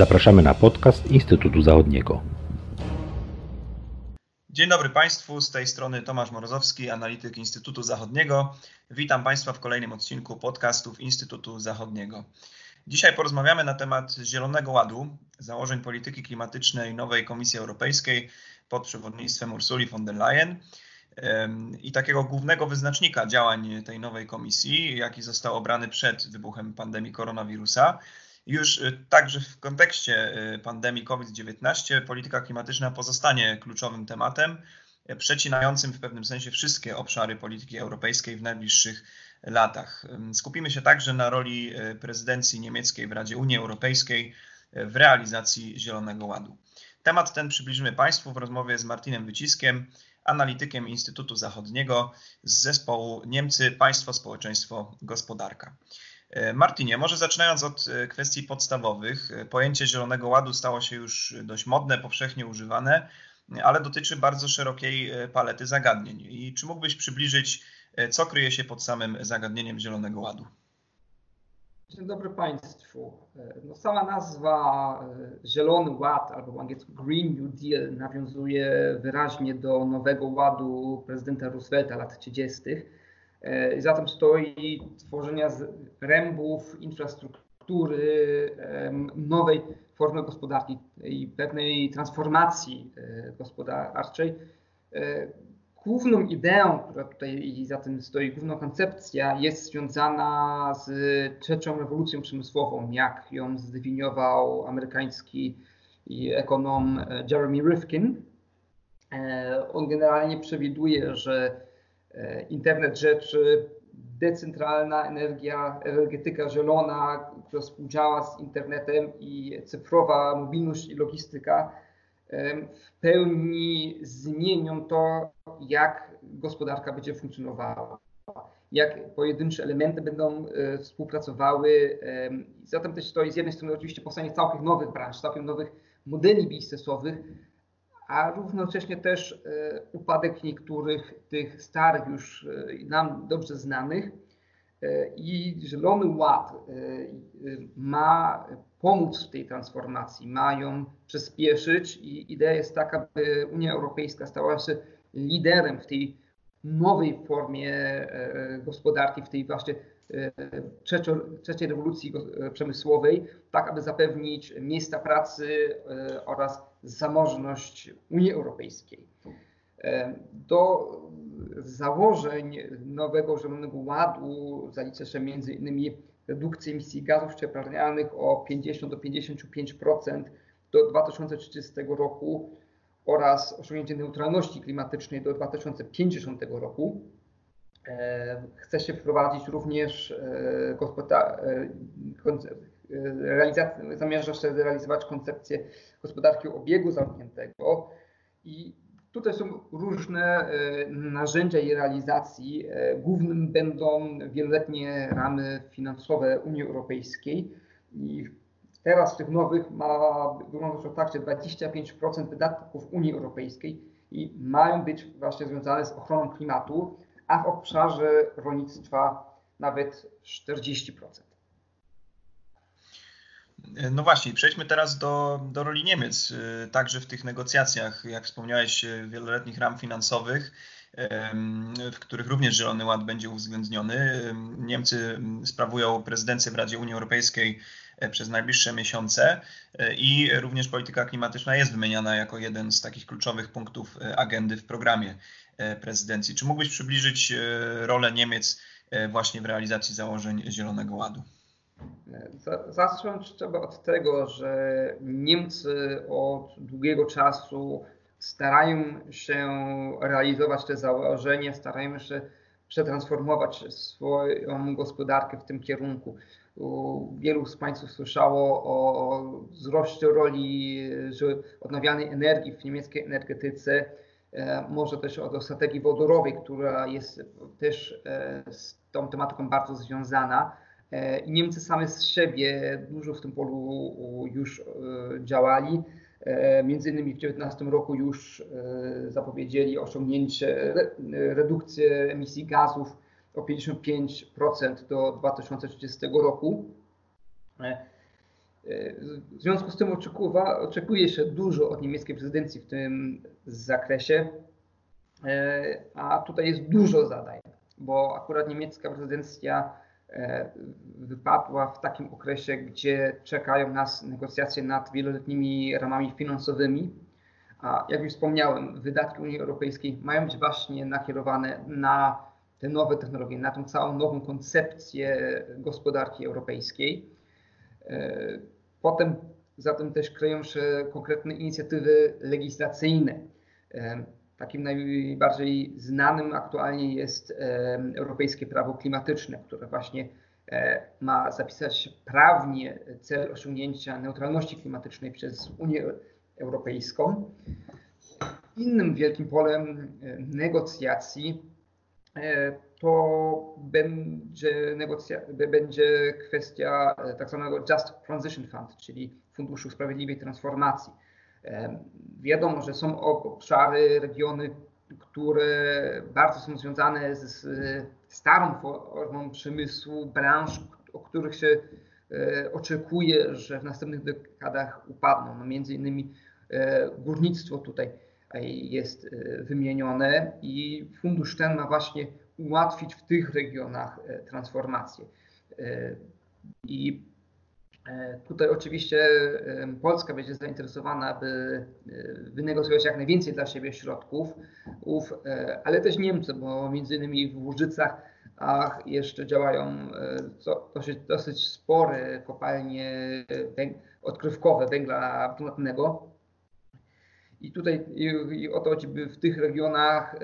Zapraszamy na podcast Instytutu Zachodniego. Dzień dobry Państwu, z tej strony Tomasz Morozowski, analityk Instytutu Zachodniego. Witam Państwa w kolejnym odcinku podcastów Instytutu Zachodniego. Dzisiaj porozmawiamy na temat Zielonego Ładu, założeń polityki klimatycznej nowej Komisji Europejskiej pod przewodnictwem Ursuli von der Leyen i takiego głównego wyznacznika działań tej nowej komisji, jaki został obrany przed wybuchem pandemii koronawirusa. Już y, także w kontekście y, pandemii COVID-19 polityka klimatyczna pozostanie kluczowym tematem, y, przecinającym w pewnym sensie wszystkie obszary polityki europejskiej w najbliższych latach. Skupimy się także na roli prezydencji niemieckiej w Radzie Unii Europejskiej w realizacji Zielonego Ładu. Temat ten przybliżymy Państwu w rozmowie z Martinem Wyciskiem, analitykiem Instytutu Zachodniego z zespołu Niemcy Państwo, Społeczeństwo, Gospodarka. E, Martinie, może zaczynając od e, kwestii podstawowych. E, pojęcie Zielonego Ładu stało się już dość modne, powszechnie używane, ale dotyczy bardzo szerokiej palety zagadnień. I czy mógłbyś przybliżyć, co kryje się pod samym zagadnieniem Zielonego Ładu? Dzień dobry Państwu. No, sama nazwa Zielony Ład albo po angielsku Green New Deal nawiązuje wyraźnie do nowego ładu prezydenta Roosevelta lat 30 E, za tym stoi tworzenia rębów infrastruktury, nowej formy gospodarki i pewnej transformacji e, gospodarczej. E, główną ideą, która tutaj za tym stoi, główna koncepcja jest związana z trzecią rewolucją przemysłową, jak ją zdefiniował amerykański ekonom Jeremy Rifkin. On generalnie przewiduje, że E, internet rzeczy, decentralna energia, energetyka zielona, która współdziała z internetem i cyfrowa mobilność i logistyka w pełni zmienią to, jak gospodarka będzie funkcjonowała, jak pojedyncze elementy będą e, współpracowały. Zatem też to z jednej strony oczywiście powstanie całkiem nowych branż, całkiem nowych modeli biznesowych, a równocześnie też e, upadek niektórych tych starych, już e, nam dobrze znanych. E, I Zielony Ład ma pomóc w tej transformacji, ma ją przyspieszyć i idea jest taka, by Unia Europejska stała się liderem w tej nowej formie gospodarki, w tej właśnie trzeciej rewolucji przemysłowej, tak aby zapewnić miejsca pracy oraz zamożność Unii Europejskiej. E, do założeń nowego Zielonego Ładu zalicza się innymi redukcję emisji gazów cieplarnianych o 50 do 55% do 2030 roku oraz osiągnięcie neutralności klimatycznej do 2050 roku. E, chce się wprowadzić również e, zamierza się realizować koncepcję gospodarki obiegu zamkniętego i tutaj są różne e, narzędzia jej realizacji. E, głównym będą wieloletnie ramy finansowe Unii Europejskiej i teraz tych nowych ma wyglądać o tak, że 25% wydatków Unii Europejskiej i mają być właśnie związane z ochroną klimatu, a w obszarze rolnictwa nawet 40%. No właśnie, przejdźmy teraz do, do roli Niemiec, y, także w tych negocjacjach, jak wspomniałeś, y, wieloletnich ram finansowych, w których również Zielony Ład będzie uwzględniony. Niemcy sprawują prezydencję w Radzie Unii Europejskiej e, przez najbliższe miesiące e, i również polityka klimatyczna jest wymieniana jako jeden z takich kluczowych punktów e, agendy w programie prezydencji. Czy mógłbyś przybliżyć rolę Niemiec właśnie w realizacji założeń Zielonego Ładu? Zacząć trzeba od tego, że Niemcy od długiego czasu starają się realizować te założenia, starają się przetransformować swoją gospodarkę w tym kierunku. Wielu z Państwa słyszało o wzroście roli odnawialnej energii w niemieckiej energetyce, e, może też o strategii wodorowej, która jest też e, z tą tematyką bardzo związana. E, I Niemcy same z siebie dużo w tym polu już e, działali. E, między innymi w 2019 roku już zapowiedzieli osiągnięcie, redukcję emisji gazów o 55% do 2030 roku. W związku z tym oczekuwa, oczekuje się dużo od niemieckiej prezydencji w tym zakresie, a tutaj jest dużo zadań, bo akurat niemiecka prezydencja wypadła w takim okresie, gdzie czekają nas negocjacje nad wieloletnimi ramami finansowymi. A jak już wspomniałem, wydatki Unii Europejskiej mają być właśnie nakierowane na te nowe technologie, na tą całą nową koncepcję gospodarki europejskiej. E, potem zatem też kryją się konkretne inicjatywy legislacyjne. E, takim najbardziej znanym aktualnie jest e, Europejskie Prawo Klimatyczne, które właśnie ma zapisać prawnie cel osiągnięcia neutralności klimatycznej przez Unię Europejską. Innym wielkim polem negocjacji E, to będzie, negocja, będzie kwestia e, tak zwanego Just Transition Fund, czyli Funduszu Sprawiedliwej Transformacji. E, wiadomo, że są obszary, regiony, które bardzo są związane z starą formą przemysłu, branż, o których się oczekuje, że w następnych dekadach upadną. No między innymi górnictwo tutaj jest e, wymienione i fundusz ten ma właśnie ułatwić w tych regionach e, transformację. E, I tutaj oczywiście Polska będzie zainteresowana, aby wynegocjować jak najwięcej dla siebie środków, ale też Niemcy, bo między innymi w Łużycach jeszcze działają dosyć, dosyć spore kopalnie odkrywkowe węgla brunatnego i tutaj i, i o to by w tych regionach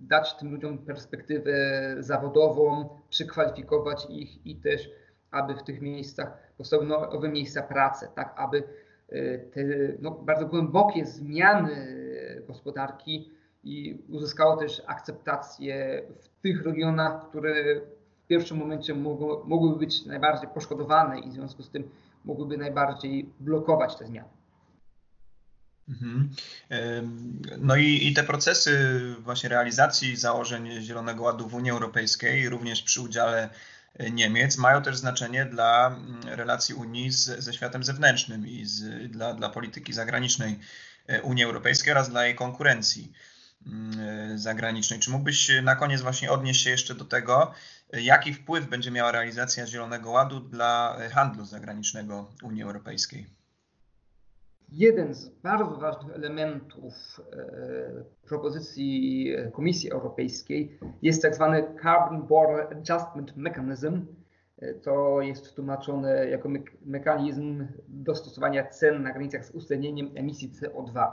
dać tym ludziom perspektywę zawodową, przykwalifikować ich i też, aby w tych miejscach powstały nowe miejsca pracy, tak aby e, te no, bardzo głębokie zmiany gospodarki i uzyskało też akceptację w tych regionach, które w pierwszym momencie mogło, mogłyby być najbardziej poszkodowane i w związku z tym mogłyby najbardziej blokować te zmiany. Mhm. No i, i, te procesy właśnie realizacji założeń Zielonego Ładu w Unii Europejskiej, również przy udziale Niemiec, mają też znaczenie dla mm, relacji Unii z, ze światem zewnętrznym i z, dla, dla polityki zagranicznej e, Unii Europejskiej oraz dla jej konkurencji mm, e, zagranicznej. Czy mógłbyś na koniec właśnie odnieść się jeszcze do tego, jaki wpływ będzie miała realizacja Zielonego Ładu dla handlu zagranicznego Unii Europejskiej? Jeden z bardzo ważnych elementów e, propozycji Komisji Europejskiej jest tak zwany Carbon Border Adjustment Mechanism. E, to jest tłumaczone jako me mechanizm dostosowania cen na granicach z uwzględnieniem emisji CO2.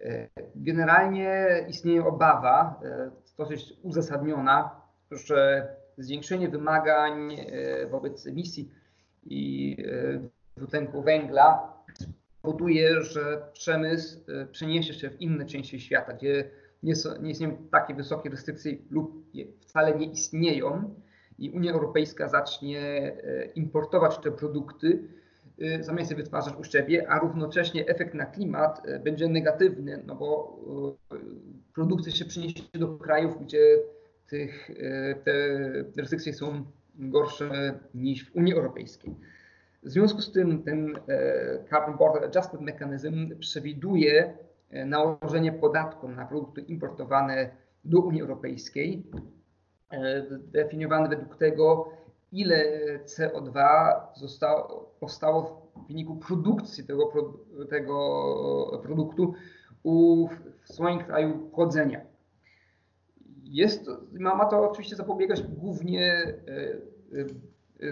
E, generalnie istnieje obawa, dosyć uzasadniona, że zwiększenie wymagań wobec emisji i dwutlenku węgla powoduje, że przemysł y, przeniesie się w inne części świata, gdzie nie, są, nie istnieją takie wysokie restrykcje lub wcale nie istnieją i Unia Europejska zacznie y, importować te produkty, y, zamiast je wytwarzać u siebie, a równocześnie efekt na klimat będzie negatywny, no bo produkcja się przeniesie do krajów, gdzie tych, te restrykcje są gorsze niż w Unii Europejskiej. W związku z tym ten e, Carbon Border Adjustment Mechanism przewiduje e, nałożenie podatku na produkty importowane do Unii Europejskiej, e, definiowane według tego, ile CO2 zostało, powstało w wyniku produkcji tego, tego produktu u, w swoim kraju pochodzenia. Jest, ma, ma to oczywiście zapobiegać głównie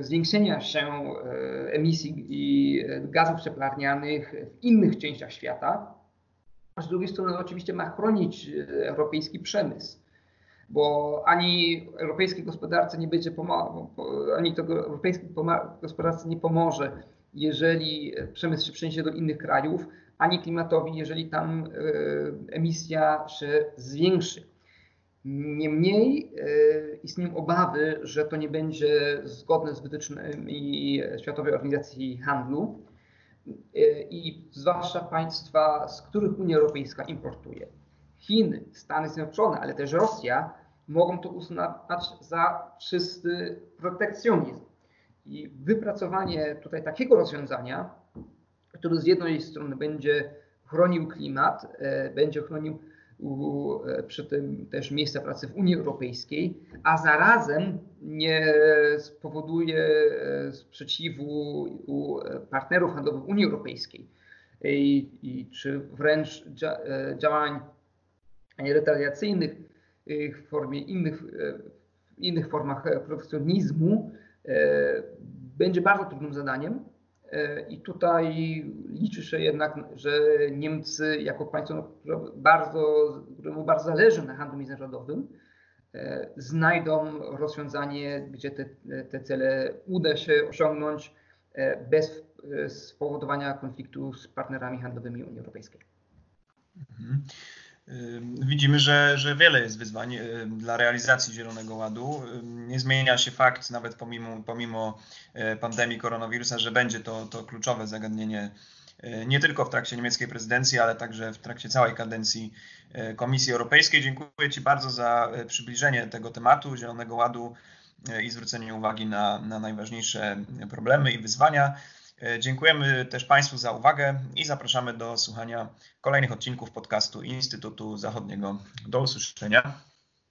zwiększenia się e, emisji e, gazów cieplarnianych w innych częściach świata, a z drugiej strony oczywiście ma chronić e, europejski przemysł, bo ani europejskiej gospodarce nie będzie pomagał, ani to europejskiej gospodarce nie pomoże, jeżeli przemysł się przeniesie do innych krajów, ani klimatowi, jeżeli tam emisja się zwiększy. Niemniej e, istnieją obawy, że to nie będzie zgodne z wytycznymi Światowej Organizacji Handlu e, i zwłaszcza państwa, z których Unia Europejska importuje. Chiny, Stany Zjednoczone, ale też Rosja mogą to uznawać za czysty protekcjonizm. I wypracowanie tutaj takiego rozwiązania, który z jednej strony będzie chronił klimat, będzie chronił przy tym też miejsca pracy w Unii Europejskiej, a zarazem nie spowoduje sprzeciwu u partnerów handlowych Unii Europejskiej i, i czy wręcz działań retaliacyjnych w formie innych, w innych formach protekcjonizmu będzie bardzo trudnym zadaniem. I tutaj liczy się jednak, że Niemcy jako państwo, które bardzo, któremu bardzo zależy na handlu międzynarodowym, znajdą rozwiązanie, gdzie te, te cele uda się osiągnąć bez spowodowania konfliktu z partnerami handlowymi Unii Europejskiej. Mhm. Widzimy, że, że wiele jest wyzwań dla realizacji Zielonego Ładu. Nie zmienia się fakt, nawet pomimo, pomimo e, pandemii koronawirusa, że będzie to, to kluczowe zagadnienie e, nie tylko w trakcie niemieckiej prezydencji, ale także w trakcie całej kadencji e, Komisji Europejskiej. Dziękuję Ci bardzo za przybliżenie tego tematu Zielonego Ładu i zwrócenie uwagi na, na najważniejsze problemy i wyzwania. E, dziękujemy też Państwu za uwagę i zapraszamy do słuchania kolejnych odcinków podcastu Instytutu Zachodniego. Do usłyszenia.